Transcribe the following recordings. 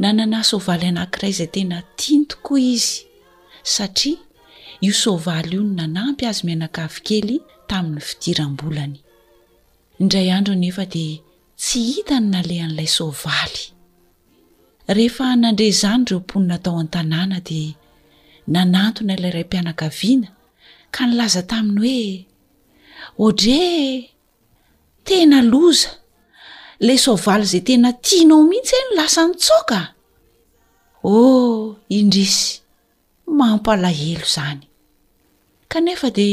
Nanana soavaly anankiray izay tena tiany tokoa izy, satria io soavaly io no nanampy azy mianakavy kely tamin'ny fidiram-bolany. Indray andro anefa dia tsy hita ny nalehan'ilay soavaly. Rehefa nandre izany ireo mponina tao an-tanàna dia nanantona ilay raim-pianakaviana ka nilaza taminy hoe, Odree! tena loza le soavaly zay tena tianao mihitsy e no lasa nitsoaka oh indrisy mampalahelo zany kanefa de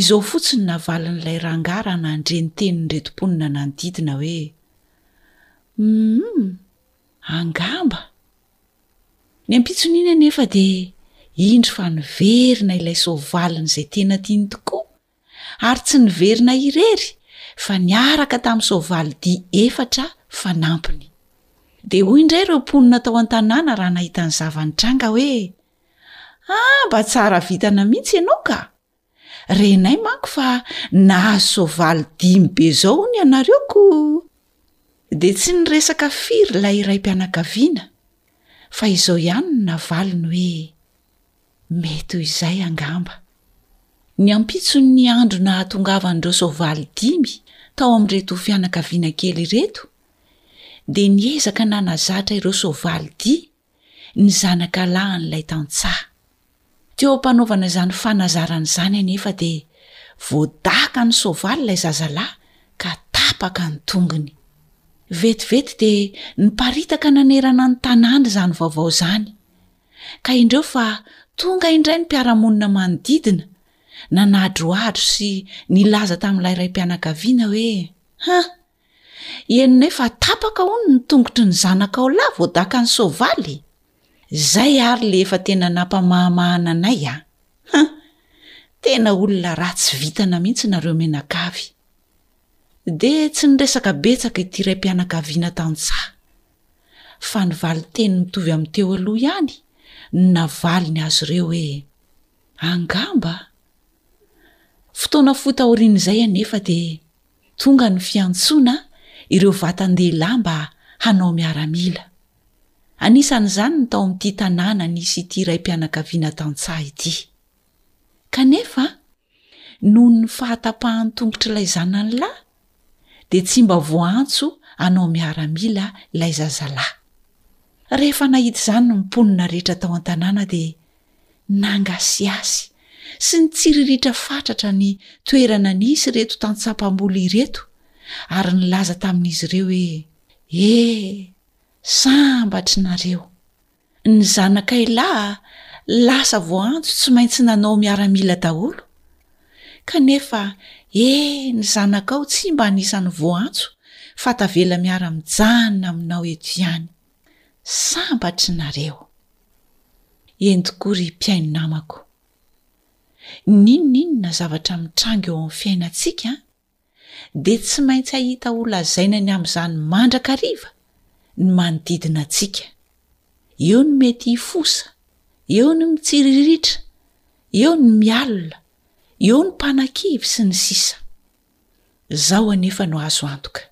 izao fotsiny navalin'ilay rangah raha nandre ny tenin'ireto mponina nanodidina hoe uum angamba ny ampitson'iny anefa de indry fa niverina ilay soavalin'izay tena tiany tokoa ary tsy niverina irery fa niaraka tamin'ny soavalidia efatra fanampiny. Dia hoy indray ireo mponina tao an-tanàna raha nahita ny zava-nitranga hoe, Ah, mba tsara vintana mihitsy ianao ka! Renay manko fa nahazo soavaly dimy be izao hono ianareo koa! Dia tsy niresaka firy ilay raim-pianakaviana fa izao ihany no navaliny hoe, Mety ho izay angamba. Ny ampitson'ny andro nahatongavan'ireo soavaly dimy tao amin'ireto fianakaviana kely ireto, dia niezaka nanazatra ireo soavaly dia ny zanakalahin'ilay tantsaha. Teo am-panaovana izany fanazarana izany anefa dia voadakan'ny soavaly ilay zazalahy ka tapaka ny tongony. Vetivety dia niparitaka nanerana ny tanàna izany vaovao izany, ka indreo fa tonga indray ny mpiara-monina manodidina nanadrohadro sy nilaza tamin'ilay raim-pianakaviana hoe, Huh! Henonay efa tapaka hono ny tongotry ny zanakao lahy voadakan'ny soavaly! Izay ary le efa tena nampamahamahana anay a! Huh! Tena olona ratsy vitana mihitsy nareo mianakavy! dia tsy niresaka betsaka ity raim-pianakaviana tantsaha, fa ny valin-teny mitovy amin'ny teo aloha ihany no navaliny azy ireo hoe, Angamba. Fotoana fohy taorian'izay anefa dia tonga ny fiantsoana ireo vatan-dehilahy mba hanao miaramila. Anisan'izany ny tao amin'ity tanàna nisy ity raim-pianakaviana tantsaha ity. Kanefa, noho ny fahatapahan'ny tongotr'ilay zanany lahy dia tsy mba voaantso hanao miaramila ilay zazalahy. Rehefa nahita izany ny mponina rehetra tao an-tanàna dia nangasiasy sy nitsiriritra fatratra ny toerana nisy ireto tantsaha mpamboly ireto ary nilaza tamin'izy ireo hoe, Ee, sambatry nareo! Ny zanakay lahy lasa voaantso tsy maintsy nanao miaramila daholo. Kanefa e ny zanakao tsy mba anisan'ny voaantso fa tavela miara mijanona aminao eto ihany. Sambatry nareo. Eny tokoa ry mpihaino namako. N'inon'inona zavatra mitranga eo amin'ny fiainantsika dia tsy maintsy hahita ho lazaina ny amin'izany mandrakariva ny manodidina antsika. Eo ny mety hifosa, eo ny mitsiriritra, eo ny mialona, eo ny mpanakivy sy ny sisa. Izao anefa no azo antoka.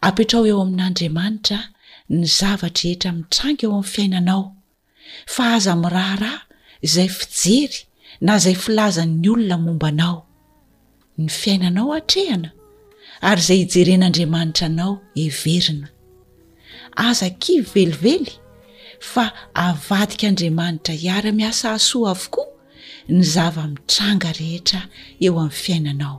Apetrao eo amin'Andriamanitra ny zava-drehetra mitranga eo amin'ny fiainanao. fa aza miraharaha izay fijery na izay filazan'ny olona momba anao. Ny fiainanao atrehana ary izay ijeren'Andriamanitra anao heverina. Aza kivy velively fa avadik'Andriamanitra hiara-miasa hasoa avokoa ny zava-mitranga rehetra eo amin'ny fiainanao.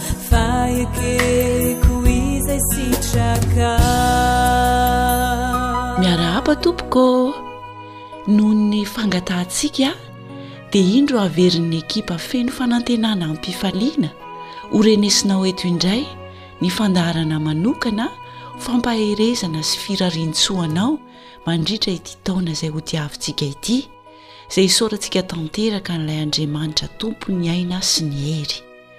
Fa ekeko izay sitraka Miarahaba tompoko Noho ny fangatahantsika dia indro haverin'ny ekipa feno fanantenana am-pifaliana ho renesinao eto indray ny fandaharana manokana fampaherezana sy firarian-tsoa anao mandritra ity taona izay hodiavintsika ity izay isaorantsika tanteraka an'ilay Andriamanitra Tompon'ny aina sy ny hery.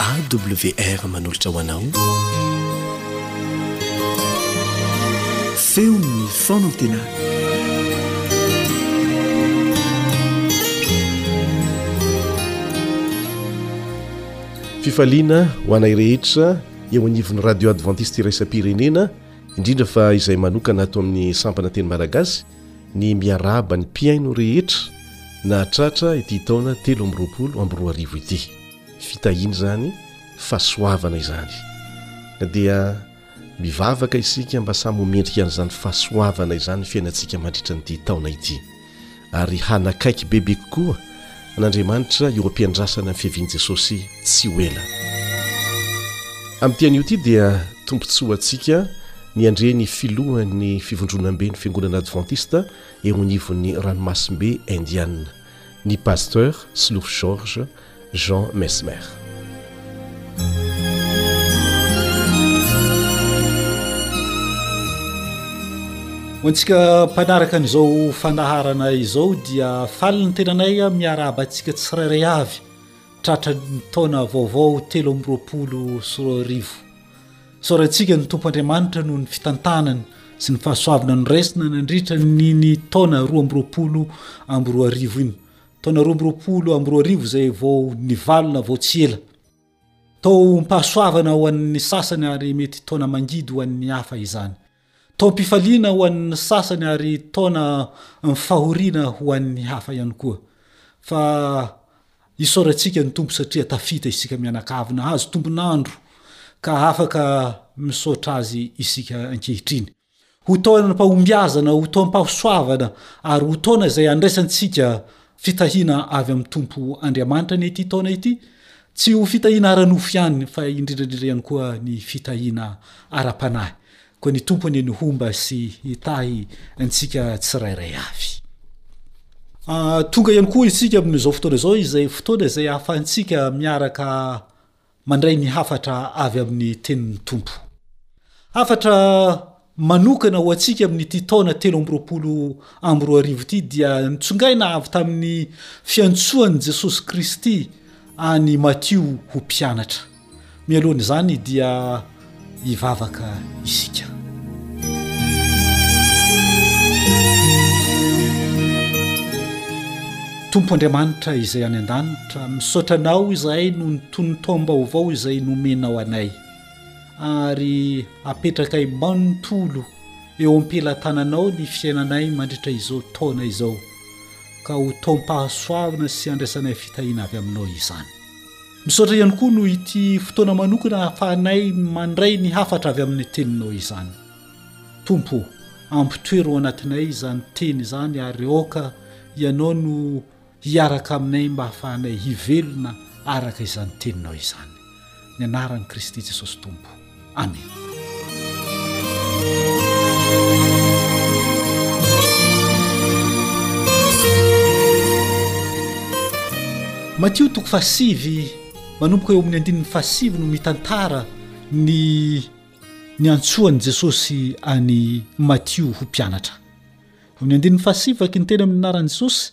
AWR manolotra ho anao feon'ny fanantenana. Fifaliana ho anay rehetra eo anivon'ny radio adventiste iraisam-pirenena indrindra fa izay manokana ato amin'ny sampana teny malagasy ny miarahaba ny mpihaino rehetra nahatratra ity taona telo amby roapolo amby roa arivo ity. Fitahiana izany, fahasoavana izany. Ka dia mivavaka isika mba samy ho mendrika an'izany fahasoavana izany ny fiainantsika mandritra an'ity taona ity. Ary hanakaiky bebe kokoa an'Andriamanitra eo am-piandrasana ny fiavian'i Jesosy tsy ho ela. Amin'ity anio ity dia tombontsoa ho antsika ny handre ny filohan'ny fivondronamben'ny fiangonana advantista eo anivon'ny ranomasimbe Indiana, ny Pasteur Slouf George Jean Messmer. Ho antsika mpanaraka an'izao fandaharana izao dia faly ny tenanay miarahaba antsika tsirairay avy tratra ny taona vaovao telo amby roapolo sy roa arivo. Saorantsika ny Tompo Andriamanitra noho ny fitantanany sy ny fahasoavana noraisina nandritra ny ny taona roa amby roapolo amby roa arivo iny. Taona roa amby roapolo amby roa arivo izay vao nivalona vao tsy ela. Taom-pahasoavana ho an'ny sasany ary mety taona mangidy ho an'ny hafa izany. Taom-pifaliana ho an'ny sasany ary taona fahoriana ho an'ny hafa ihany koa. Fa isaorantsika ny Tompo satria tafita isika mianakavy nahazo tombon'andro ka afaka misaotra Azy isika ankehitriny. Ho taonam-pahombiazana, ho taom-pahasoavana ary ho taona izay handraisantsika fitahiana avy amin'ny Tompo Andriamanitra ny ity taona ity, tsy ho fitahiana ara-nofo ihany fa indrindra indrindra ihany koa ny fitahiana ara-panahy. Koa ny Tompo anie no homba sy hitahy antsika tsirairay avy. Ah, tonga ihany koa isika amin'izao fotoana izao izay fotoana izay ahafahantsika miaraka Mandray ny hafatra avy amin'ny Tenin'ny Tompo. Hafatra manokana ho antsika amin'ity taona telo amby roapolo amby roa arivo ity dia nitsongaina avy tamin'ny fiantsoan'i Jesosy Kristy an'i Matio ho mpianatra. Mialohan'izany dia hivavaka isika. Tompo Andriamanitra izay any an-danitra, misaotra anao izahay noho ny tonon-taom-baovao izay nomenao anay ary apetrakay manontolo eo am-pelatananao ny fiainanay mandritra izao taona izao ka ho taom-pahasoavana sy andraisanay fitahiana avy aminao izany. Misaotra ihany koa noho ity fotoana manokana ahafahanay mandray ny hafatra avy amin'ny Teninao izany. Tompo o, ampitoero ao anatinay izany Teny izany ary aoka Ianao no hiaraka aminay mba hahafahanay hivelona araka izany Teninao izany. Ny anaran'i Kristy Jesosy Tompo. Amena. Matio toko fahasivy manomboka eo amin'ny andininy fahasivy no mitantara ny ny antsoan'i jesosy any matio ho mpianatra amin'ny andininy fahasivy vaky ny teny amin'ny anaran'i jesosy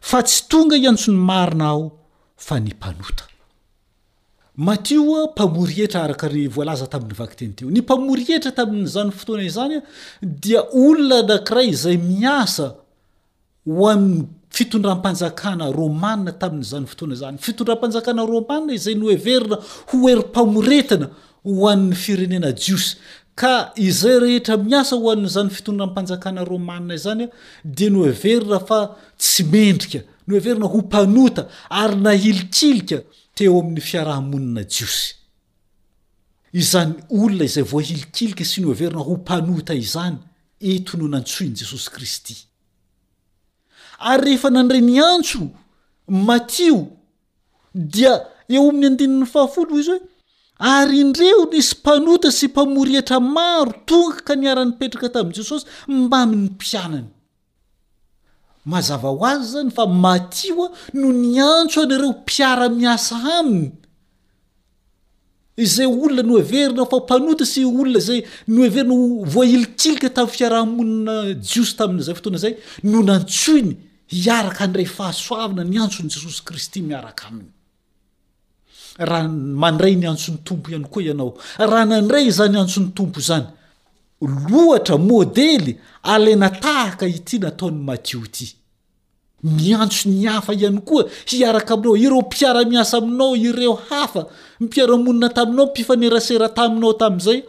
Fa tsy tonga hiantso ny marina aho fa ny mpanota. Matio mpamory hetra araka ny voalaza tamin'ny vakiteny teo. Ny mpamory hetra tamin'izany fotoana izany dia olona anankiray izay miasa ho an'ny fitondram-panjakana romana tamin'izany fotoana izany, fitondram-panjakana romana izay noheverina ho herim-pamoretana ho an' ny firenena jiosy, ka izay rehetra miasa ho an' izany fitondram-panjakana rômana izany dia noheverina fa tsy mendrika, noheverina ho mpanota ary nahilikilika teo amin' ny fiaraha-monina jiosy. Izany olona izay voahilikilika sy noheverina ho mpanota izany eto no nantsoin' Jesosy Kristy. Ary rehefa nandray ny antso Matio Dia eo amin'ny andininy fahafolo hoy izy hoe, Ary indreo nisy mpanota sy mpamory hetra maro tonga ka niara-nipetraka tamin'i Jesosy mbamin'ny mpianany. Mazava ho azy izany fa Matio no niantso an'ireo mpiara-miasa aminy izay olona noheverina fa mpanota sy olona izay noheverina ho voahilikilika tamin'ny fiaraha-monina jiosy tamin'izay fotoana izay no nantsoiny hiaraka handray fahasoavana ny antson'i Jesosy Kristy miaraka aminy. Raha mandray ny antson'ny Tompo ihany koa ianao, raha nandray izany antson'ny Tompo izany, lohatra, modely, alaina tahaka ity nataon'i Matio ity. Miantso ny hafa ihany koa hiaraka aminao, ireo mpiara-miasa aminao, ireo hafa mpiara-monina taminao, mpifanerasera taminao tamin'izay.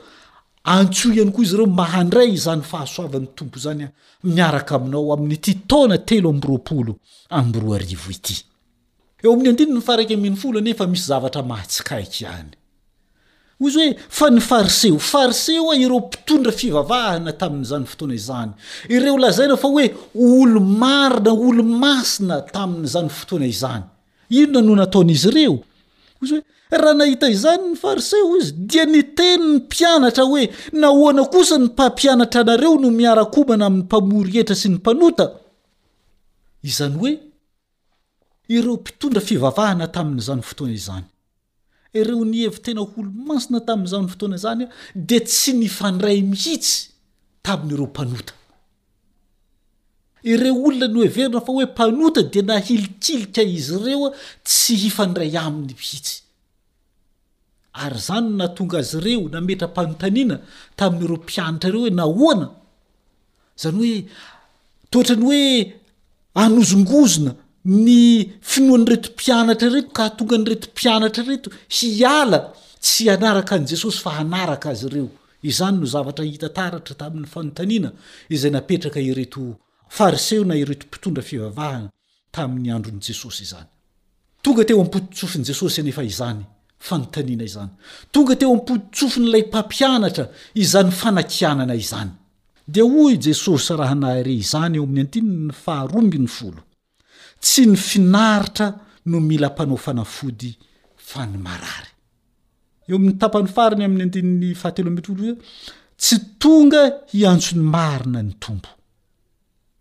Antsoy ihany koa izy ireo mba handray izany fahasoavan'ny Tompo izany miaraka aminao amin'ity taona telo amby roapolo amby roa arivo ity. Eo amin'ny andininy faharaika ambin'ny folo anefa misy zavatra mahatsikaiky ihany. Hoy izy hoe, Fa ny Fariseo. Fariseo ireo mpitondra fivavahana tamin'izany fotoana izany, ireo lazaina fa hoe olo-marina, olo-masina tamin'izany fotoana izany. Inona no nataon'izy ireo? Hoy izy hoe, Raha nahita izany ny Fariseo, hoy izy, dia niteny ny mpianatra hoe, Nahoana kosa ny mpampianatra anareo no miara-komana amin'ny mpamory hetra sy ny mpanota? Izany hoe, Ireo mpitondra fivavahana tamin'izany fotoana izany, ireo nihevi-tena ho olo-masina tamin'izany fotoana izany, dia tsy nifandray mihitsy tamin'ireo mpanota. Ireo olona noheverina fa hoe mpanota dia nahilikilika izy ireo tsy hifandray aminy mihitsy. Ary izany no nahatonga azy ireo nametra-panontaniana tamin'ireo mpianatra ireo hoe nahoana? Izany hoe tohatra ny hoe anozongozona ny finoan'ireto mpianatra ireto ka hahatonga an'ireto mpianatra ireto hiala tsy hanaraka an'i Jesosy fa hanaraka azy ireo. Izany no zavatra hita taratra tamin'ny fanontaniana izay napetraka ireto fariseo na ireto mpitondra fivavahana tamin'ny andron'i Jesosy izany. Tonga teo am-pototsofin'i Jesosy anefa izany fanontaniana izany. Tonga teo am-pototsofin'ilay mpampianatra izany fanakianana izany. Dia hoy Jesosy raha nahare izany eo amin'ny andininy faharoa ambin'ny folo, Tsy ny finaritra no mila mpanao fanafody fa ny marary. Eo amin'ny tapany farany amin'ny andininy fahatelo ambin'ny folo, Tsy tonga hiantso ny marina ny Tompo.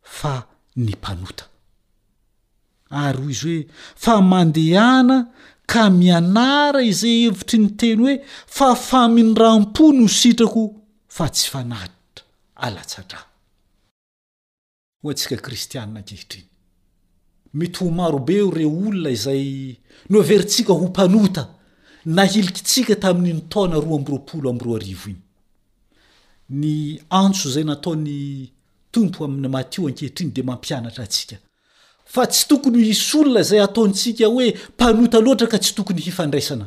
fa ny mpanota. Ary hoy izy hoe, Fa mandehana ka mianara izay hevitry ny teny hoe, Fa famindram-po no sitrako fa tsy fanatitra alatsa-drà. Ho antsika kristianina ankehitriny, mety ho marobe ireo olona izay noheverintsika ho mpanota nahilikintsika tamin'iny taona roa amby roapolo amby roa arivo iny. Ny antso izay nataon'i Tompo amin'i Matio ankehitriny dia mampianatra antsika fa tsy tokony ho hisy olona izay ataontsika hoe mpanota loatra ka tsy tokony hifandraisana.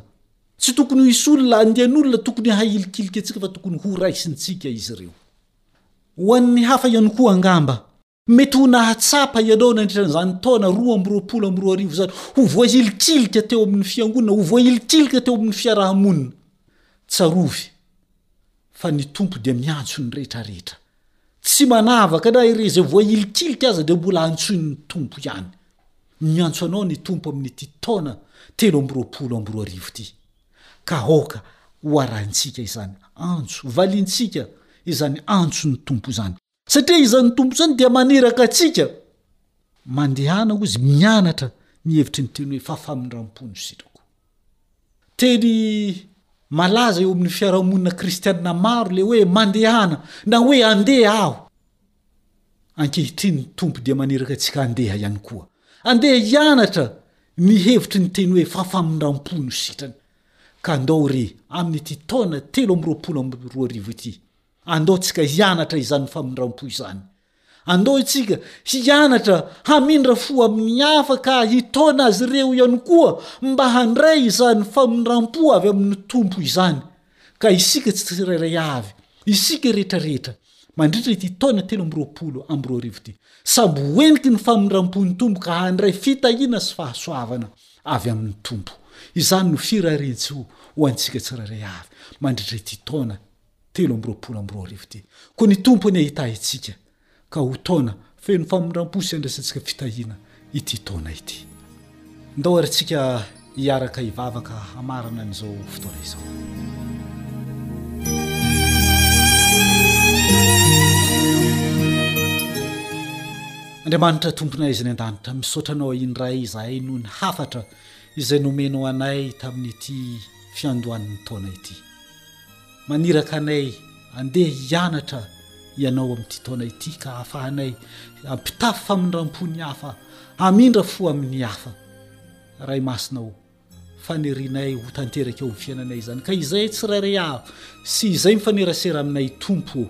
Tsy tokony ho hisy olona andian'olona tokony hahilikilika antsika fa tokony horaisintsika izy ireo. Ho an'ny hafa ihany koa angamba. Mety ho nahatsapa ianao nandritra an'izany taona roa amby roapolo amby roa arivo izany ho voahilikilika teo amin'ny Fiangonana, ho voahilikilika teo amin'ny fiaraha-monina. Tsarovy fa ny Tompo dia miantso ny rehetra rehetra. Tsy manavaka na ireo izay voailikilika aza dia mbola antsoin'ny Tompo ihany. Miantso anao ny Tompo amin'ity taona telo amby roapolo amby roa arivo ity. Ka aoka ho arahintsika izany antso, valintsika izany antson'ny Tompo izany. Satria izany Tompo izany dia maniraka antsika. Mandehana hoy Izy mianatra ny hevitry ny teny hoe fahafamindram-po no sitrako. Teny malaza eo amin'ny fiarahamonina kristianina maro ilay hoe mandehana na hoe andeha aho. Ankehitriny ny Tompo dia maniraka antsika handeha ihany koa. Andeha hianatra ny hevitry ny teny hoe fafaminam-po no sitrany. Ka andao re amin'ity taona telo amby roapolo amby roa arivo ity, andaontsika hianatra izany famindram-po izany. Andao isika hianatra hamindra fo amin'ny hafa ka hitaona azy ireo ihany koa mba handray izany famindram-po avy amin'ny Tompo izany. Ka isika tsirairay avy, isika rehetrarehetra, mandritra ity taona telo amby roapolo amby roa arivo ity, samy ho entin'ny famindram-pon'ny Tompo ka handray fitahiana sy fahasoavana avy amin'ny Tompo. Izany no firarian-tsoa ho antsika tsirairay avy mandritra ity taona telo amby roapolo amby roa arivo ity. Koa ny Tompo anie hitahy antsika ka ho taona feno famindram-po sy handraisantsika fitahiana ity taona ity. Ndao ary tsika hiaraka hivavaka hamarana an'izao fotoana izao. Andriamanitra tomponay izay ny an-danitra, misaotra anao indray izahay noho ny hafatra izay nomenao anay tamin'ity fiandohan'ny taona ity. Maniraka anay andeha hianatra Ianao amin'ity taona ity ka ahafahanay hampitafy famindram-po ny hafa, hamindra fo amin'ny hafa. Ray Masina o, fanirianay ho tanteraka eo amin'ny fiainanay izany ka izay tsirairay avy sy izay mifanerasera aminay Tompo o,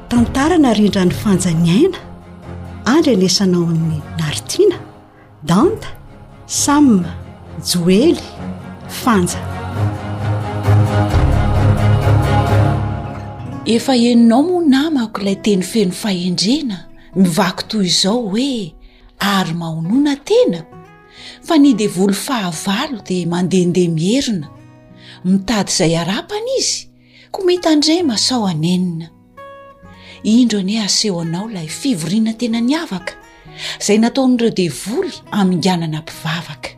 Tantara narindra ny fanja ny aina, andrenesanao amin'ny naritiana, danta, sam, joely, fanja. Efa henonao moa namako ilay teny feno fahendrena mivaky toy izao hoe ary mahonona tena fa ny devoly fahavalo dia mandehandeha mierona mitady izay harapana izy Koa mitandrema sao hanenina. Indro anie aseho anao ilay fivoriana tena niavaka izay nataon'ireo devoly haminganana mpivavaka.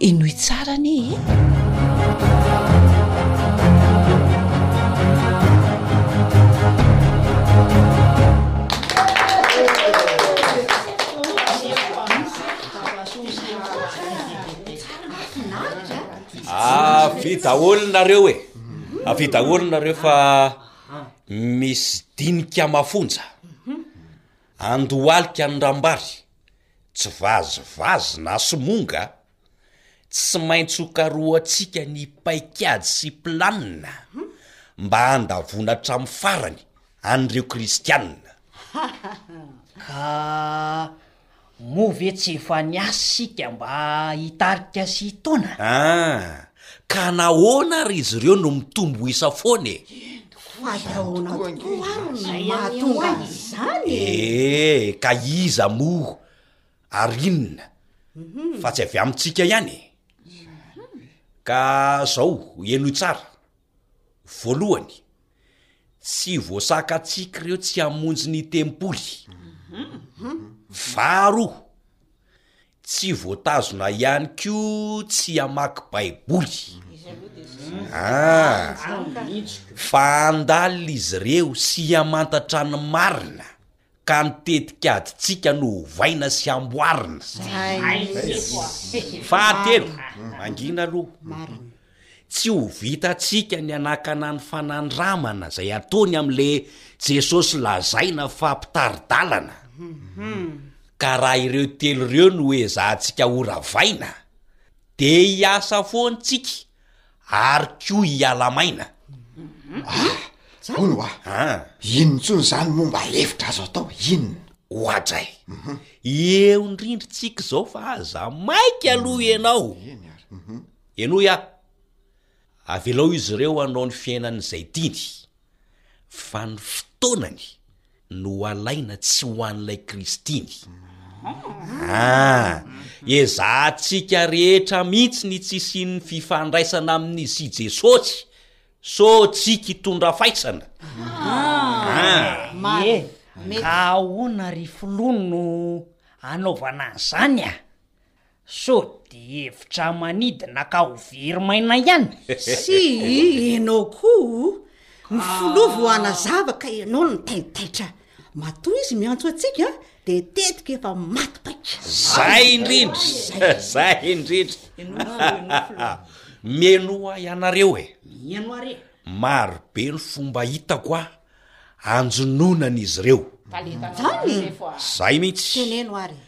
Henoy tsara anie e! Avia daholo nareo e! Avia daholo nareo fa misy dinika mafonja. Andohalika ny rambary, tsy vazivazy na somonga. Tsy maintsy hokarohantsika ny paikady sy planina mba handavoana hatramin'ny farany an'ireo kristianina. Ka Moa ve tsy efa niasa isika mba hitarika sy hitaona? Ah! Ka nahoana ary izy ireo no mitombo isa foana e? Fa nahoana tokoa ary no mahatonga an'izany e? Eh, ka iza moa ary inona fa tsy avy amintsika ihany e? Ka izao, henoy tsara. Voalohany, Tsy voasakatsiky reo tsy hamonjy ny tempoly. Varo. Tsy voatazona ihany koa tsy hamaky baiboly. Ah. Fa handalina izy reo sy hamantatra ny marina. ka ny tetikadintsika no ovaina sy amboarina. Fahatelo, mangina aloha. Tsy ho vitantsika ny hanakana ny fanandramana izay ataony amin'ilay Jesosy lazaina fa mpitari-dalana. Ka raha ireo telo ireo no ezahantsika horavaina, dia hiasa foana isika ary koa hiala maina ah hono wa ah inona intsony izany moa mba hevitra azo atao inona oadray eo ndrindry tsika izao fa aza maika aloha ianao eny ary enoy ah avelao izy ireo hanao ny fiainany izay tiany fa ny fotoanany no ho alaina tsy ho an'ilay Kristiny. Ah, ezahantsika rehetra mihitsy ny tsy hisian'ny fifandraisana amin'izy sy Jesosy, so tsika hitondra faisana. Ah, ie, ka ahoana ry Filoha no anaovana an'izany ah? So de hevitra manidina ka ho very maina ihany? Sy i enao koa o! Ny filoha vao hanazava ka enao no taitaitra. Matoa izy miantso antsika de tetika efa maty paika. Zay indrindra! Zay indrindra! Mienoa ianareo e! Mienoa re! Marobe ny fomba hitako a! Anjononany izy ireo. Zany e! Zay mihitsy. Teneno ary.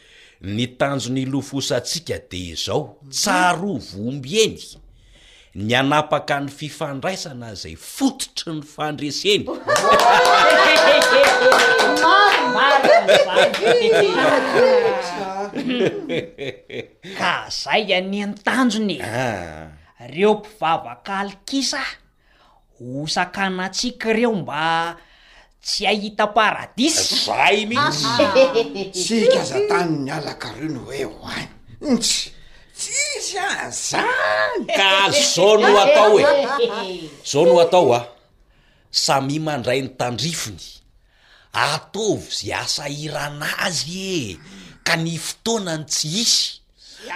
Ny tanjon' ilofosantsika dia izao, tsarovy ombieny ny hanapaka ny fifandraisana izay fototry ny fandreseny. Ka zay anie ny tanjony e! Reo mpivavaka alikisa. Hosakana antsika ireo mba tsy hahita paradisa. Zay mihitsy. Tsika aza tany niala ka reo no hoe ho any. Ntsy! Tsisy an'zany. Ka zao no atao e. Zao no atao a. Samia mandray ny tandrifiny. Ataovy ze asahirana azy e. Ka ny fotoanany tsy hisy.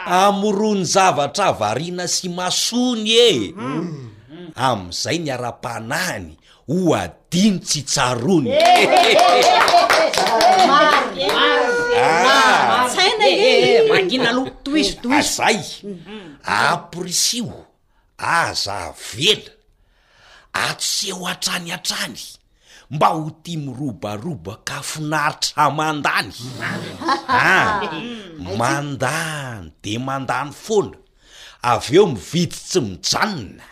Amorony zavatra variana sy masony e! Amin'izay ny ara-panahiny ho adino tsy tsaroany. Mangina aloha, tohizo, tohizo. Zay, aporisiho. Aza avela! Aseho hatrany hatrany mba ho tia mirobarobaka finaritra aman-dany! Ah! Mandany dia mandany foana, avy eo mividy tsy mijanona,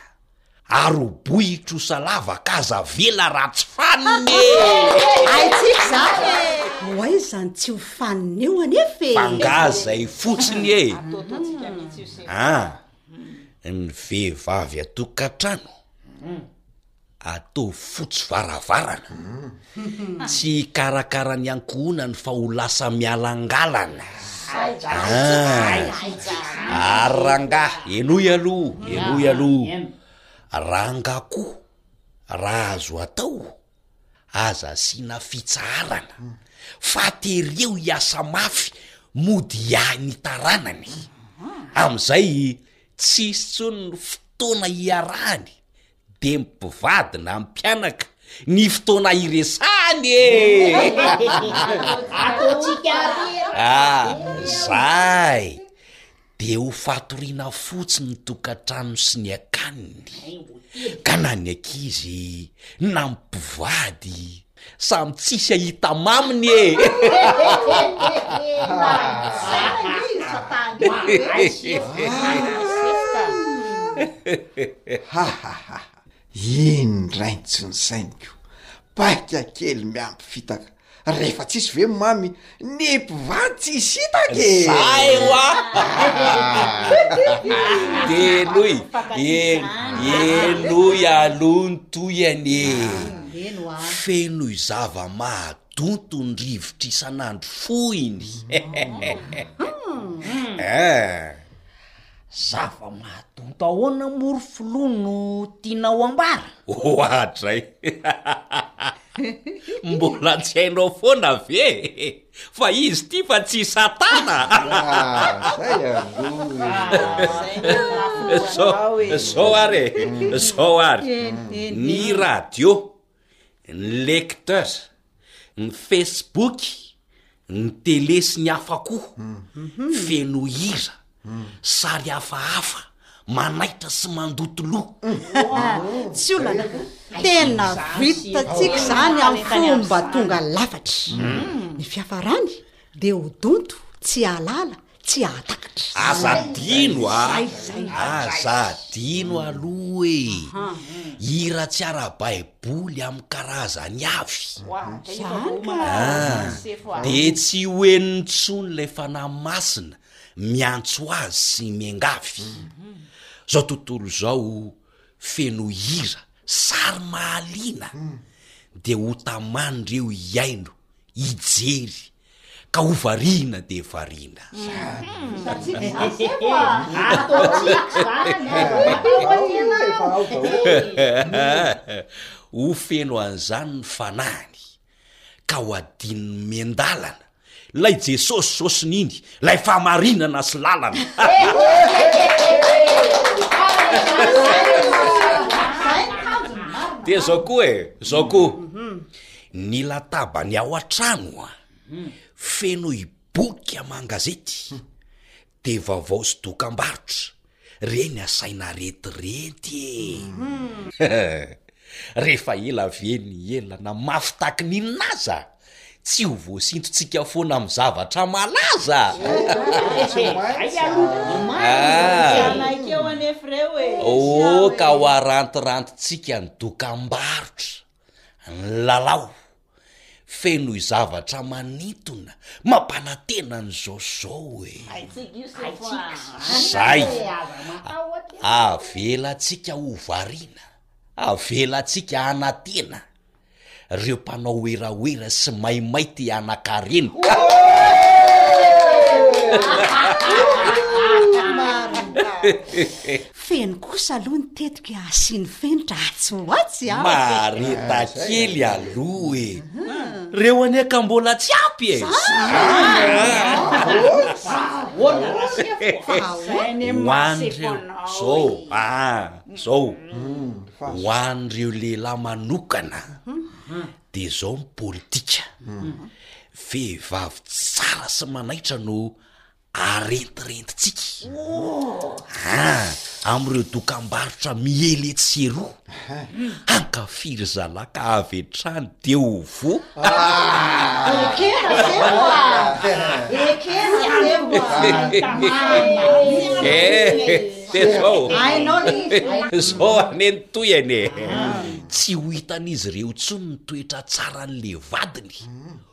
ary ho bohitro sa lavaka aza avela raha tsy fanina e! Haintsika izany e! Oay izany tsy ho fanina io anefa e! Fa angaha izay fotsiny e! Ah! ny vehivavy atokantrano atao fotsy varavarana tsy hikarakara ny ankohonany fa ho lasa mialangalana aa ary rangahy henoy aloha henoy aloha rangahy koa raha azo atao Aza asiana fitsaharana fa tereo hiasa mafy mody hiahy ny taranany. Amin'izay tsisy intsony ny fotoana hiarahany dia mpivady na mpianaka ny fotoana hiresahany e! Ataontsika arery! Ah! Zay! Dia ho fatoriana fotsiny ny tokantrano sy ny akaniny, ka na ny ankizy na mpivady samy tsisy ahita maminy e! Hahahaha! Iny indray no tsy nisainiko! Paika kely miampy fitaka! Rehefa tsisy ve mamy ny mpivady tsisy hitaka e! Zay wa! Henoy, henoy aloha ny tohiny e! Fenoy zava-mahadonto ny rivotra isan'andro fohiny. Hum! Hum! Hum! Hum! Zava-mahadonto ahoana moa ry filoha no tianao ambara? Ohatray! Mbola tsy hainao foana ve fa izy ity fa tsy Satana? Ah, zay aloha e! Zao, zao ary e, zao ary. Ny radio ny lecteur, ny facebook, ny tele sy ny hafa koa, feno hira, sary hafahafa, manaitra sy mandoto loha. Tsy olana, tena vitantsika izany amin'ny fomba tonga lafatra. Ny fiafarany dia ho donto, tsy hahalala, tsy hahatakatra. Aza adino a! Aza adino aloha e! Hira tsy ara-baiboly amin'ny karazany avy. Izany ka! De tsy ho eny intsony ilay Fanahy Masina miantso azy sy miangavy. Zao tontolo zao feno hira sary mahaliana de ho tamany reo hihaino, hijery Ka ho variana dia variana Ho feno an'izany ny fanahiny Ka ho adinony miandalana Ilay Jesosy izao sy nini Ilay fahamarinana sy lalana Dia izao koa e, izao koa Ny latabany ao an-trano an, fenoy boky aman-gazety, dia vaovao sy dokam-barotra, reny asaina retirenty e! Rehefa ela ve ny ela na mafy tahaky ny inona aza, tsy ho voasintontsika foana amin'ny zavatra malaza! Oka ho arantirantintsika ny dokam-barotra! ny lalao feno zavatra manintona mampanantena an'izao zao e, zay avelatsika ho variana, avelatsika hanantena reo mpanao werawera sy maimay te hanakarena. Feno kosa aloha ny tetika asiany fenitra atsy ho atsy a. Mareta kely aloha e. Reo anie ka mbola tsy ampy e. Ho an'ireo zao a zao ho an'ireo lehilahy manokana de zao ny politika. Vehivavy tsara sy manaitra no arentirentintsika ah amin'ireo dokambarotra miely etsy sy eroa hankafy ry zalahy ka avy hatrany dia ho voa Ekena semoa Ekena semoa Zao anie ny tohiny e Tsy ho hitan'izy ireo intsony ny toetra tsaran'ilay vadiny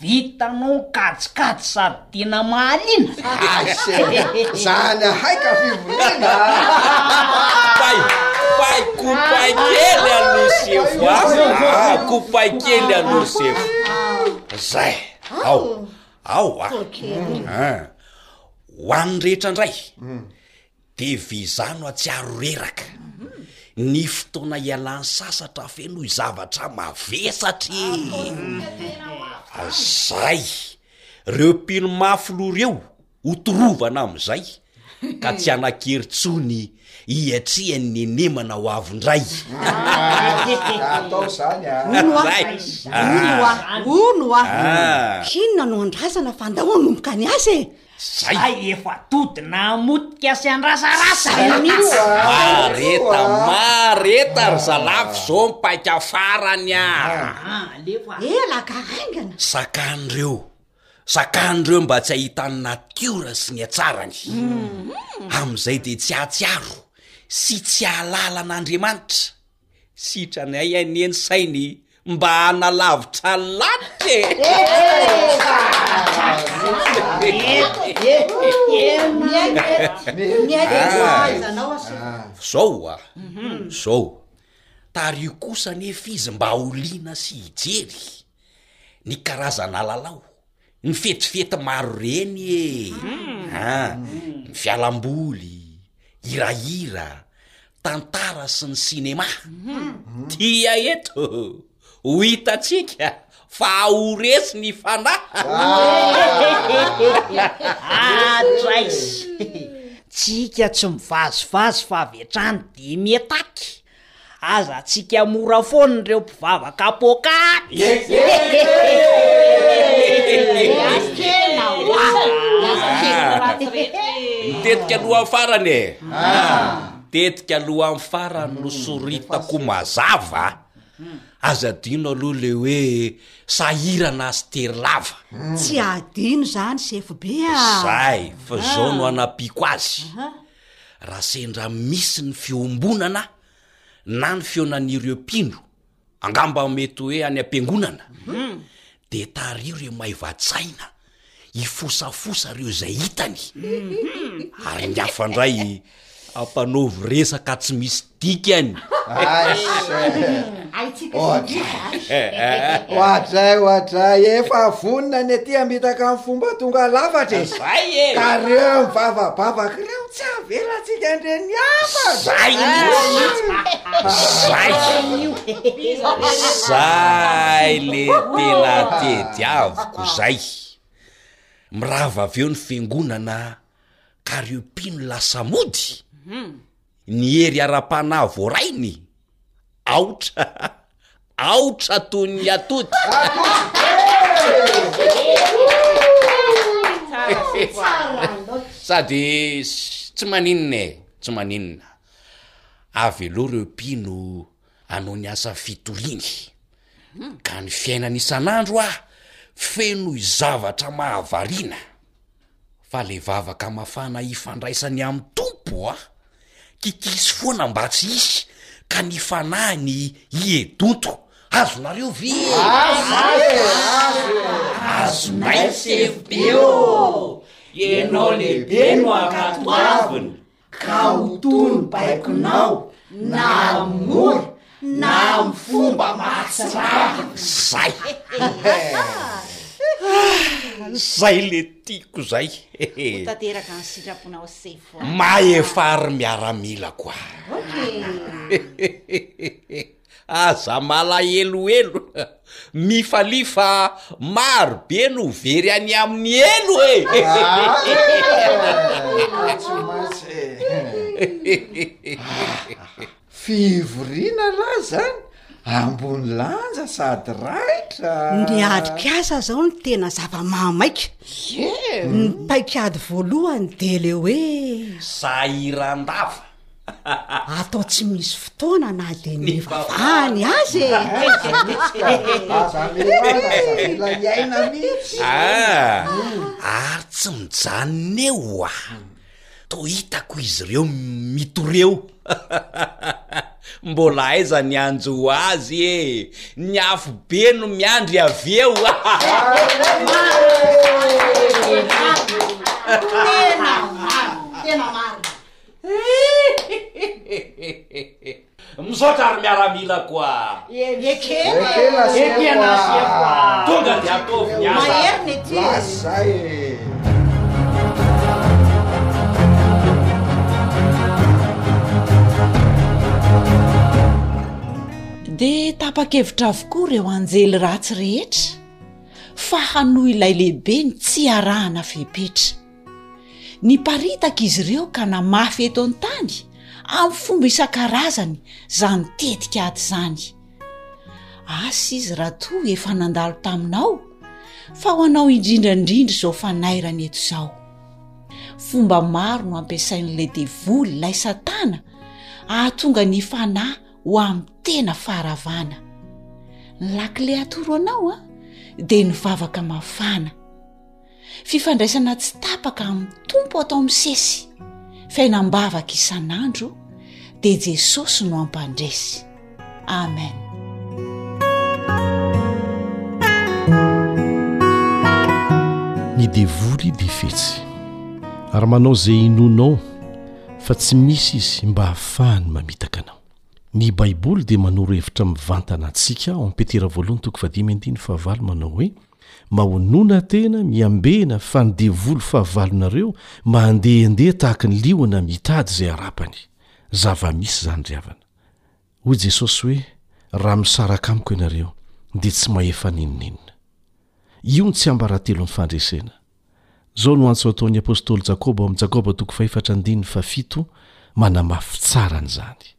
Vitanao ny kajikajy sady tena mahaliana. Aise! Zany ahay ka fivoriana a! Pay, pay, kopay kely aloha sefo a! Ah, kopay kely aloha sefo. Zay, ao, ao a! Hein, ho an'ny rehetra indray. De visa no atsiaro reraka. Ny fotoana ialany sasatra afy noho i zavatra mavesatra e! Fa zay! Reo mpino mafy loha reo ho torovana amizay ka tsy hanakery tsony hiatrehany ny enemana ho avy ndray! Atao zany a! Hono oa! Hono oa! Hono oa! Inona no andrasana fa ndao hanomboka ny asa e! Zay efa tody namotika sy andrasarasa io mihitsy. Mareta, mareta ry zalafy zao ny paika farany a. Alefa. Elaka haingana. Zakany reo. Zakany reo mba tsy ahitan'ny natiora sy ny atsarany. Amin'izay dia tsy ahatsiaro sy tsy ahalala an'Andriamanitra. Sitranay anie ny sainy mba hanalavitra an'i lanitra e! Zao oa, zao, tariho kosa anefa izy mba ho liana sy hijery ny karazan'alalao. Ny fetifety maro reny e a, ny fialamboly, hirahira, tantara sy ny sinema dia eto ho hitantsika fa ho resy ny fanahy. Atraiz! Tsika tsy mivazivazy fa avy hatrany dia miataky Aza tsika mora fon reo mpivavaka poakaty. Ny tetika alohan'ny farany e! Ny tetika alohan'ny farany no soritako mazava a! Aza adino aloha le hoe sahirana sy tery lava. Tsy adino zany CFB a! Zay fa zao no anampiako azy. Raha sendra misy ny fiombonana na ny fihaonan'ireo mpino, angamba mety hoe any am-piangonana, dia tariho ireo maivan-tsaina hifosafosa ireo izay hitany, ary ny hafa indray hampanaovy resaka tsy misy dikany oadray oadray efa vonona ny aty ambitaka ny fomba tonga lafatra e zay e ka reo mivavabavaka reo tsy avelatsika andreny afa zay zay zay le tena tedy avoko zay mirava avy eo ny fiangonana ka reo mpino lasa mody mhm. Ny hery ara-panahy voarainy? Aotra! Aotra toy ny atody! Sady tsy maninona e, tsy maninona. Avelao ireo mpino. hanao ny asa fitoriany ka ny fiainany isan'andro ah fenoy zavatra mahavariana fa le vavaka mafana hifandraisany amin'ny tompo ah kikisy foana mba tsy hisy ka ny fanahiny hiedonto azonareo ve azonay ny sefobe ô ianao lehibe no ankatoavina Ka ho toy ny baikonao na amin'ny mora na amin'ny fomba mahatsiravina. Zay! Zay le tiako zay! Ho tanteraka ny sitraponao Sefo a! Mahefa ry miaramilako a! Ok! Aza malahelohelo, mifalia fa maro be no very any amin'ny helo e! Ah! Tsy maintsy e! Fivoriana lahy zany ambony lanja sady raitra a! Ny adin-kiasa zao no tena zava-mahamaika. Ie! Ny paik'ady voalohany dia le hoe. Sahiran-dava. atao tsy misy fotoana na de ny vavahany azy e ary tsy mijanona eo a to hitako izy ireo mitoreo mbola aiza ny anjo ho azy e ny afo be no miandry avy eo a Misaotra ry miaramila koa. Ekena Ekena sy Ekena sy efa. efa. Tonga dia ataovy ny asa. Maherina ity. Lasa e. Dia tapa-kevitra avokoa ireo anjely ratsy rehetra fa hanohy ilay lehibe ny tsy hiarahana fepetra. Niparitaka izy ireo ka namafy eto an-tany amin'ny fomba isan-karazany izany tetika ady izany. Asa izy raha toa efa nandalo taminao fa ho anao indrindra indrindra izao fanairana eto izao. Fomba maro no ampiasain'ilay devoly ilay satana ahatonga ny fanahy ho amin'ny tena faharavana. Ny lakile atoro anao an dia ny vavaka mafana. fifandraisana tsy tapaka amin'ny tompo atao misesy fainam-bavaka isan'andro dia jesosy no ampandresy amen ny devoly de fetsy ary manao izay inonao fa tsy misy izy mba hahafahany mamitaka anao ny baiboly dia manoro hevitra mivantana antsika ao am'petera voalohany toko fadimy andiny fahavalo manao hoe Maonona tena miambena fa ny devoly fahavalonareo mandehandeha tahaka ny liona mitady izay harapany. Zava-misy izany ry havana. Hoy Jesosy hoe, Raha misaraka amiko ianareo, dia tsy mahefa n'inon'inona. Io ny tsiambaratelon'ny fandresena. Izao no antso ataon'ny apostoly Jakoba ao amin'ny Jakoba toko fahefatra andininy fahafito manamafy tsara an'izany,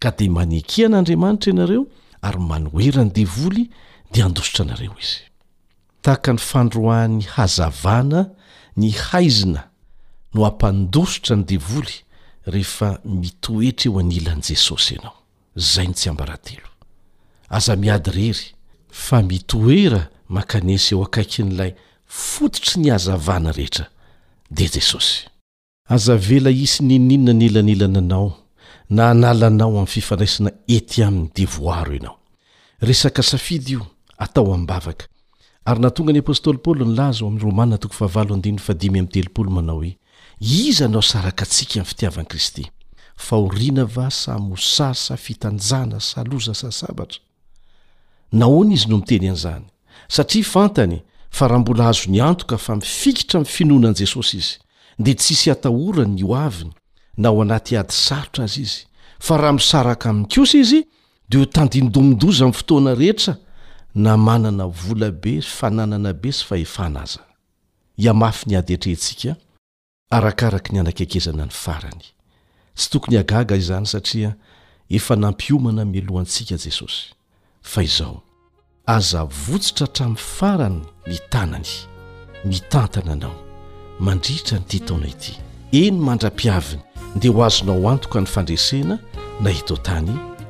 Ka dia manekia an'Andriamanitra ianareo ary manohera ny devoly dia handositra anareo izy. Tahaka ny fandroahan'ny hazavana ny haizina no hampandositra ny devoly rehefa mitoetra eo anilan'i Jesosy ianao. Zay ny tsiambaratelo. Aza miady rery fa mitoera makanesa eo akaikin'ilay fototry ny hazavana rehetra dia Jesosy. Aza avela hisy n'inon'inona anelanelana anao na hanala anao amin'ny fifandraisana ety aminy dia voaro ianao. Resaka safidy io atao am-bavaka. Ary nahatonga ny apostoly Paoly nilaza ao amin'ny Romana toko fahavalo andininy fahadimy amby telopolo manao hoe. Iza no asaraka antsika amin'ny fitiavan'i Kristy? Fahoriana va sa mosary sa fitanjana sa loza sa sabatra? Nahoana izy no miteny an'izany? Satria fantany fa raha mbola azony antoka fa mifikitra amin'ny finoana an'i Jesosy izy, dia tsy hisy hatahorany ny ho aviny na ao anaty ady sarotra aza izy, fa raha misaraka aminy kosa izy, dia ho tandindomin-doza amin'ny fotoana rehetra na manana vola be, fananana be sy fahefana aza. hihamafy ny ady atrehintsika arakaraky ny hanakaikezana ny farany. Tsy tokony hahagaga izany satria efa nampiomana mialoha antsika Jesosy. Fa izao. Aza avotsotra hatramin'ny farany ny tanany, mitantana anao, mandritra an'ity taona ity. Eny mandra-pihaviny dia ho azonao antoka ny fandresena na eto an-tany,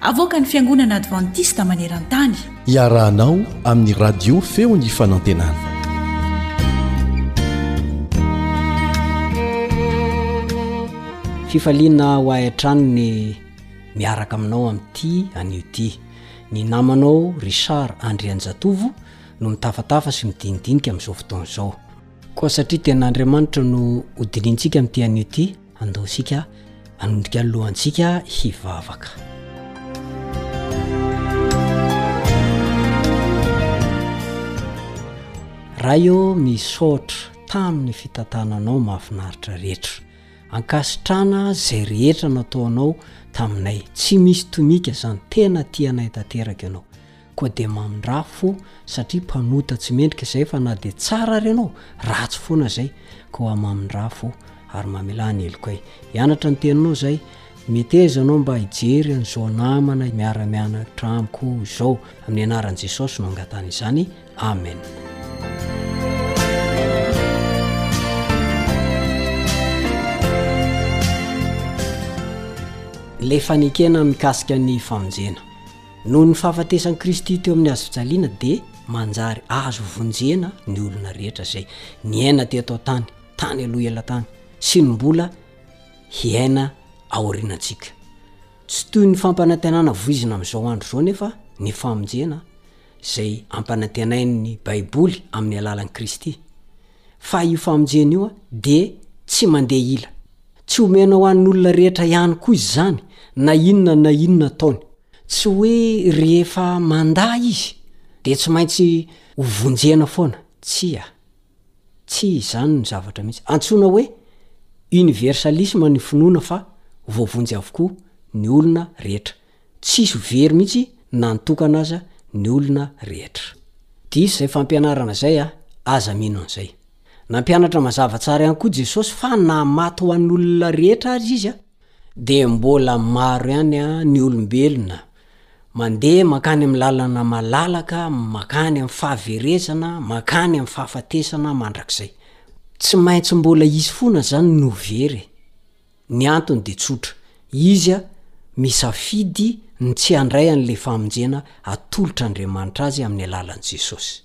Avoakan'ny Fiangonana Advantista maneran-tany. Iarahanao amin'ny Radio Feon'ny Fanantenana. Fifaliana ho ahy hatrany ny miaraka aminao amin'ity anio ity. Ny namanao Richard Andrianjatovo no mitafatafa sy midinidinika amin'izao fotoana izao. Koa satria tena Andriamanitra no hodinintsika amin'ity anio ity, Andao isika hanondrika ny lohantsika hivavaka. Ray ô, misaotra tamin'ny fitantananao mahafinaritra rehetra. Ankasitrana izay rehetra nataonao taminay. Tsy misy tomika izany, tena tia anay tanteraka ianao. Koa dia mamindraha fo satria mpanota tsy mendrika izay fa na dia tsara ary ianao, ratsy foana izay. Koa mamindraha fo ary mamelà ny heloko e. Hianatra ny teninao izay. Meteza ianao mba hijery an'izao namana miara-mianatra amiko izao. Amin'ny anaran'i Jesosy no angatahana izany. Amen. Ilay fanekena mikasika ny famonjena. Noho ny fahafatesan'i Kristy teo amin'ny hazofijaliana dia manjary azo vonjena ny olona rehetra izay niaina teto an-tany tany aloha ela tany sy ny mbola hiaina aorianantsika. Tsy toy ny fampanantenana voizina amin'izao andro izao nefa ny famonjena izay ampanantenain'ny Baiboly amin'ny alalan'i Kristy fa io famonjena io dia tsy mandeha ila. Tsy omena ho an'olona rehetra ihany koa izany na inona na inona ataony. Tsy hoe rehefa mandà izy dia tsy maintsy ho vonjena foana, tsia. Tsy izany ny zavatra mihitsy. Antsoina hoe universalisme ny finoana fa voavonjy avokoa ny olona rehetra. Tsisy very mihitsy na ny tokana aza ny olona rehetra. Diso izay fampianarana izay a! Aza mino an'izay. Nampianatra mazava tsara ihany koa Jesosy fa na maty ho an'olona rehetra aza izy dia mbola maro ihany ny olombelona mandeha mankany amin'ny lalana malalaka mankany amin'ny fahaverezana mankany amin'ny fahafatesana mandrakizay. Tsy maintsy mbola hisy fona zany no very e. Ny antony dia tsotra, izy misafidy ny tsy handray an'ilay famonjena atolotr'Andriamanitra azy amin'ny alalan'i Jesosy.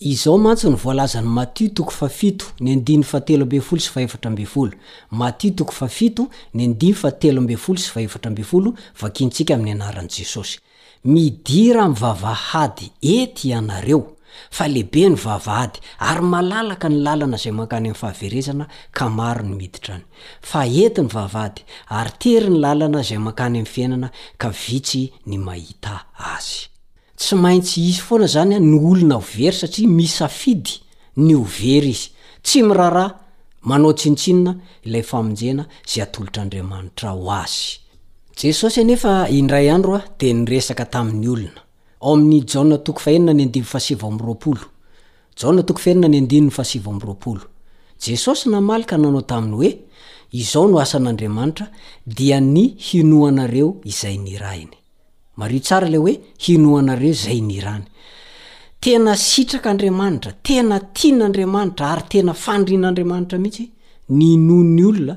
Izao mantsy no voalazan'i Matio toko fahafito ny andininy fahatelo ambin'ny folo sy fahefatra ambin'ny folo, Matio toko fahafito ny andininy fahatelo ambin'ny folo sy fahefatra ambin'ny folo, Vakiantsika amin'ny anaran'i Jesosy. Midira am vavahady et ianareo fa lehibe ny vavahady ary malalaka ny lalana zay mankany am fahaverezana ka maro ny miditra any. Fa et ny vavahady ary tery ny lalana zay mankany am fiainana ka vitsy ny mahita azy. Tsy maintsy hisy foana zany ny olona ho very satria misafidy ny ho very izy. Tsy miraraha manao tsinontsinona ilay famonjena zay atolotr'Andriamanitra ho azy. Jesosy anefa indray andro dia niresaka tamin'ny olona. Ao amin'ny Jaona toko fahenina ny andininy fahasivy amby roapolo. Jaona toko fahenina ny andininy fahasivy amby roapolo. Jesosy namaly ka nanao taminy hoe, Izao no asan'Andriamanitra, dia ny hinoanareo izay nirahiny. Mariho tsara ilay hoe hinoanareo izay nirany. Tena sitraka Andriamanitra, tena tian'Andriamanitra ary tena fanirian'Andriamanitra mihitsy ny hinoan'ny olona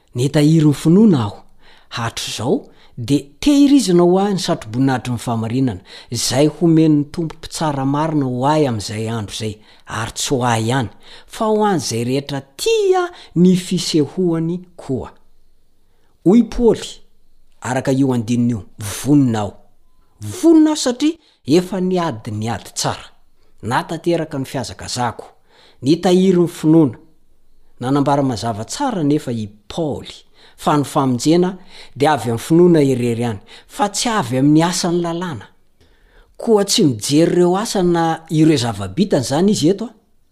Nitahiry ny finoana aho, hatrizao dia tehirizina ho ahy ny satroboninahitry ny famarinana, izay homeny ny Tompo mpitsara marina ho ahy amin'izay andro izay, ary tsy ho ahy ihany, fa ho an'izay rehetra tia ny fisehoany koa. Hoy Paoly, araka io andininy io, Vonona aho. Vonona aho satria Efa niady ny ady tsara. Nahatanteraka ny fihazakazahako. Nitahiry ny finoana. Nanambara mazava tsara anefa i Paoly fa ny famonjena dia avy amin'ny finoana irery ihany, fa tsy avy amin'ny asan'ny Lalàna. Koa tsy mijery ireo asa na ireo zava-bitany izany izy eto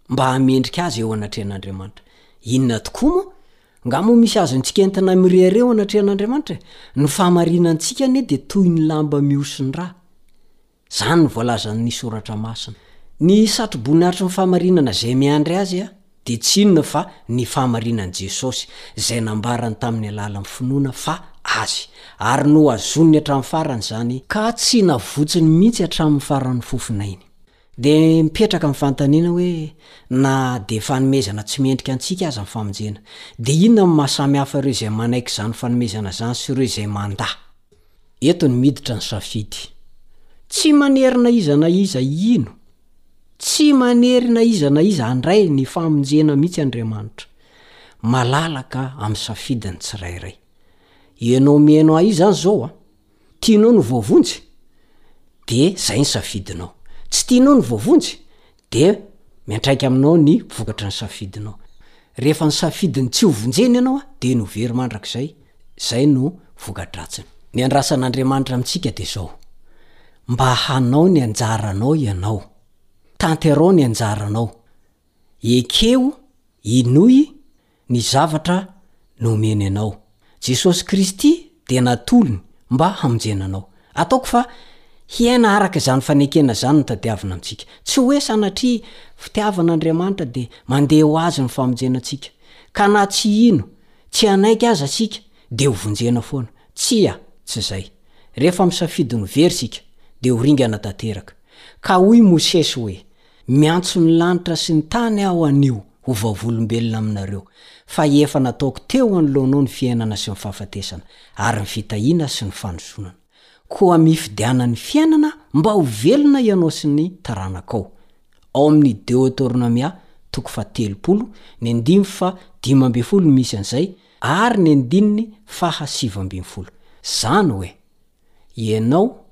mba hamendrika azy eo anatrehan'Andriamanitra. Inona tokoa moa? Nga moa misy azontsika entina mirehareha eo anatrehan'Andriamanitra e? Ny fahamarinantsika anie dia toy ny lamba mihosin-drà. Izany no voalazan'ny Soratra Masina. Ny satroboninahitry ny fahamarinana izay miandry azy dia tsy inona fa ny fahamarinan'i Jesosy, izay nambarany tamin'ny alalan'ny finoana fa Azy, ary nohazoniny hatramin'ny farany izany, ka tsy navotsiny mihitsy hatramin'ny faran'ny fofon'ainy. Dia mipetraka ny fanontaniana hoe na dia fanomezana tsy mendrika antsika aza ny famonjena, dia inona no maha samy hafa ireo izay manaiky izany fanomezana izany sy ireo izay mandà? Eto no miditra ny safidy. Tsy manery na iza na iza hino, tsy manery na iza na iza handray ny famonjena mihitsy Andriamanitra. Malalaka amin'ny safidy ny tsirairay. Ianao mihaino ahy izany izao a! Tianao ny voavonjy? Dia zay ny safidinao. Tsy tianao ny voavonjy? Dia miantraika aminao ny vokatry ny safidinao. Rehefa nisafidy ny tsy ho vonjena ianao a, dia no very mandrakizay, zay no voka-dratsiny. Ny andrasan'Andriamanitra amintsika dia zao, mba hanao ny anjaranao ianao. Tanterao ny anjaranao. Ekeo, inoy, ny zavatra nomeny anao. Jesosy Kristy dia natolony mba hamonjena anao. Ataoko fa hiaina araka izany fanekena izany no tadiavina amintsika. Tsy hoe sanatria fitiavan' Andriamanitra dia mandeha ho Azy ny famonjena antsika, ka na tsy hino, tsy hanaiky aza isika dia ho vonjena foana. Tsia, tsy izay. Rehefa misafidy ny very isika, dia ho ringana tanteraka. Ka hoy Mosesy hoe, Miantso ny lanitra sy ny tany aho anio ho vavolombelona aminareo, fa efa nataoko teo anoloanao ny fiainana sy ny fahafatesana, ary ny fitahiana sy ny fanozonana. Koa mifidiana ny fiainana mba ho velona ianao sy ny taranakao. Ao amin'ny Deoteronomia, toko fahatelopolo, ny andininy fahadimy ambin'ny folo no misy an'izay, ary ny andininy fahasivy ambin'ny folo. Izany hoe. Ianao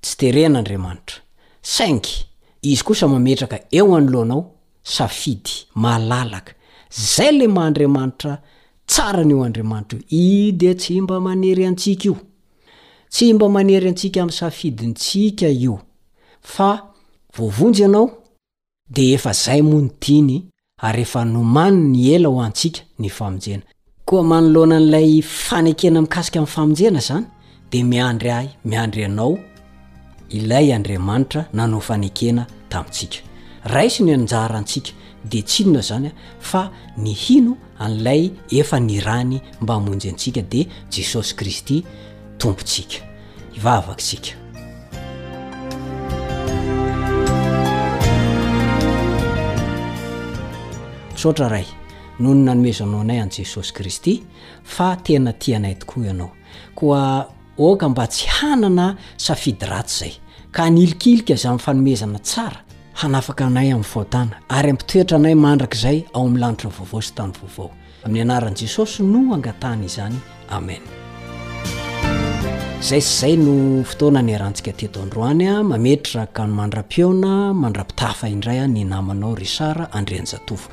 tsy teren'Andriamanitra, saingy Izy kosa mametraka eo anoloanao safidy malalaka. Zay le maha Andriamanitra tsara an'io Andriamanitra io. I dia tsy mba manery antsika io. Tsy mba manery antsika amin'ny safidintsika io. Fa voavonjy ianao. Dia efa zay moa ny tiany ary efa nomaniny ela ho antsika ny famonjena. Koa manoloana an'ilay fanekena mikasika ny famonjena izany dia miandry ahy, miandry anao ilay Andriamanitra nanao fanekena tamintsika. Raisiny anjara antsika dia tsinona izany fa ny hino an'ilay efa nirany mba hamonjy antsika dia Jesosy Kristy Tompontsika. Hivavaka isika. Misaotra Ray, noho ny nanomezanao anay an'i Jesosy Kristy fa tena tia anay tokoa Ianao. Koa Aoka mba tsy hanana safidy ratsy izay, ka hanilikilika izany fanomezana tsara, hanafaka anay amin'ny fahotana, ary hampitoetra anay mandrakizay ao amin'ny lanitra vaovao sy tany vaovao. Amin'ny anaran'i Jesosy no angatahana izany. Amen. Izay sy izay no fotoana niarahantsika teto androany. Mametraka ny mandra-pihaona, mandra-pitafa indray ny namanao Richard Andrianjatovo.